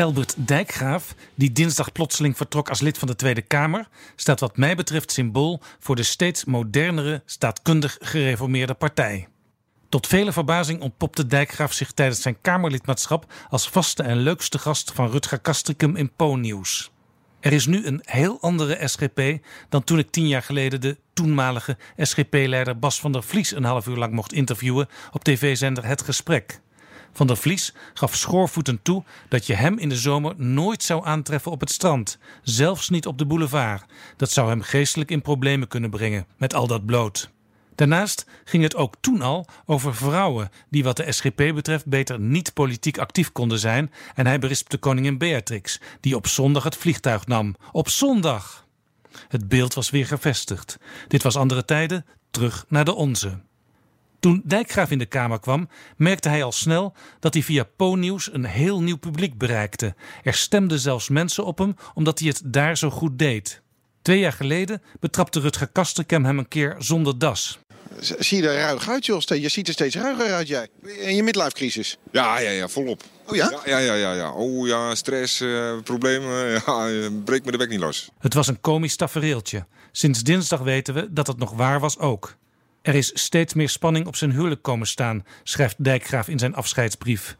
Elbert Dijkgraaf, die dinsdag plotseling vertrok als lid van de Tweede Kamer, staat wat mij betreft symbool voor de steeds modernere, staatkundig gereformeerde partij. Tot vele verbazing ontpopte Dijkgraaf zich tijdens zijn Kamerlidmaatschap als vaste en leukste gast van Rutger Kastrikum in Po-nieuws. Er is nu een heel andere SGP dan toen ik tien jaar geleden de toenmalige SGP-leider Bas van der Vlies een half uur lang mocht interviewen op tv-zender Het Gesprek. Van der Vlies gaf schoorvoetend toe dat je hem in de zomer nooit zou aantreffen op het strand, zelfs niet op de boulevard. Dat zou hem geestelijk in problemen kunnen brengen met al dat bloot. Daarnaast ging het ook toen al over vrouwen die wat de SGP betreft beter niet politiek actief konden zijn en hij berispte koningin Beatrix, die op zondag het vliegtuig nam. Op zondag! Het beeld was weer gevestigd. Dit was andere tijden, terug naar de onze. Toen Dijkgraaf in de Kamer kwam, merkte hij al snel dat hij via Po-nieuws een heel nieuw publiek bereikte. Er stemden zelfs mensen op hem omdat hij het daar zo goed deed. Twee jaar geleden betrapte Rutger Kasterkem hem een keer zonder das. Zie je er ruig uit, joh? Je ziet er steeds ruiger uit, jij. In je midlife crisis. Ja, ja, ja, volop. Oh ja? Ja, ja, ja. ja, Oh ja, stress, eh, problemen. Ja, eh, breek me de bek niet los. Het was een komisch tafereeltje. Sinds dinsdag weten we dat het nog waar was ook. Er is steeds meer spanning op zijn huwelijk komen staan, schrijft Dijkgraaf in zijn afscheidsbrief.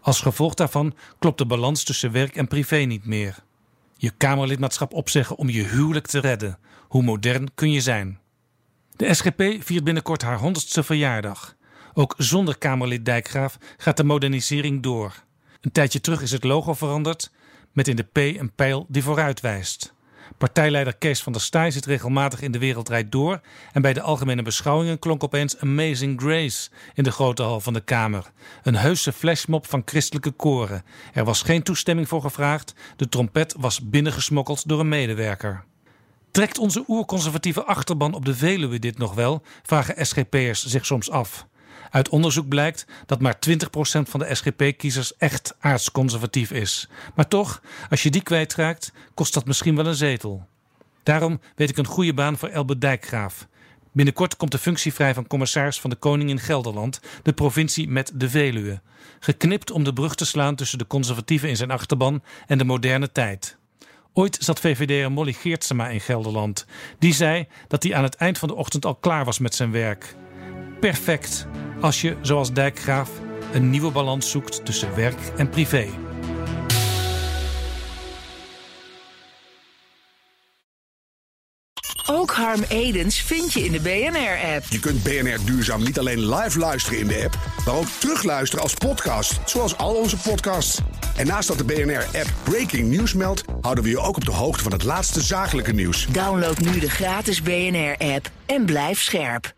Als gevolg daarvan klopt de balans tussen werk en privé niet meer. Je Kamerlidmaatschap opzeggen om je huwelijk te redden. Hoe modern kun je zijn? De SGP viert binnenkort haar honderdste verjaardag. Ook zonder Kamerlid Dijkgraaf gaat de modernisering door. Een tijdje terug is het logo veranderd, met in de P een pijl die vooruit wijst. Partijleider Kees van der Staaij zit regelmatig in de wereldrijd door en bij de algemene beschouwingen klonk opeens Amazing Grace in de grote hal van de Kamer. Een heuse flashmob van christelijke koren. Er was geen toestemming voor gevraagd, de trompet was binnengesmokkeld door een medewerker. Trekt onze oerconservatieve achterban op de Veluwe dit nog wel? vragen SGP'ers zich soms af. Uit onderzoek blijkt dat maar 20% van de SGP-kiezers echt aardsconservatief is. Maar toch, als je die kwijtraakt, kost dat misschien wel een zetel. Daarom weet ik een goede baan voor Elbe Dijkgraaf. Binnenkort komt de functie vrij van commissaris van de Koning in Gelderland, de provincie met de Veluwe. Geknipt om de brug te slaan tussen de conservatieven in zijn achterban en de moderne tijd. Ooit zat VVD'er Molly Geertsema in Gelderland. Die zei dat hij aan het eind van de ochtend al klaar was met zijn werk. Perfect als je, zoals Dijkgraaf, een nieuwe balans zoekt tussen werk en privé. Ook Harm Edens vind je in de BNR-app. Je kunt BNR Duurzaam niet alleen live luisteren in de app, maar ook terugluisteren als podcast, zoals al onze podcasts. En naast dat de BNR-app Breaking News meldt, houden we je ook op de hoogte van het laatste zakelijke nieuws. Download nu de gratis BNR-app en blijf scherp.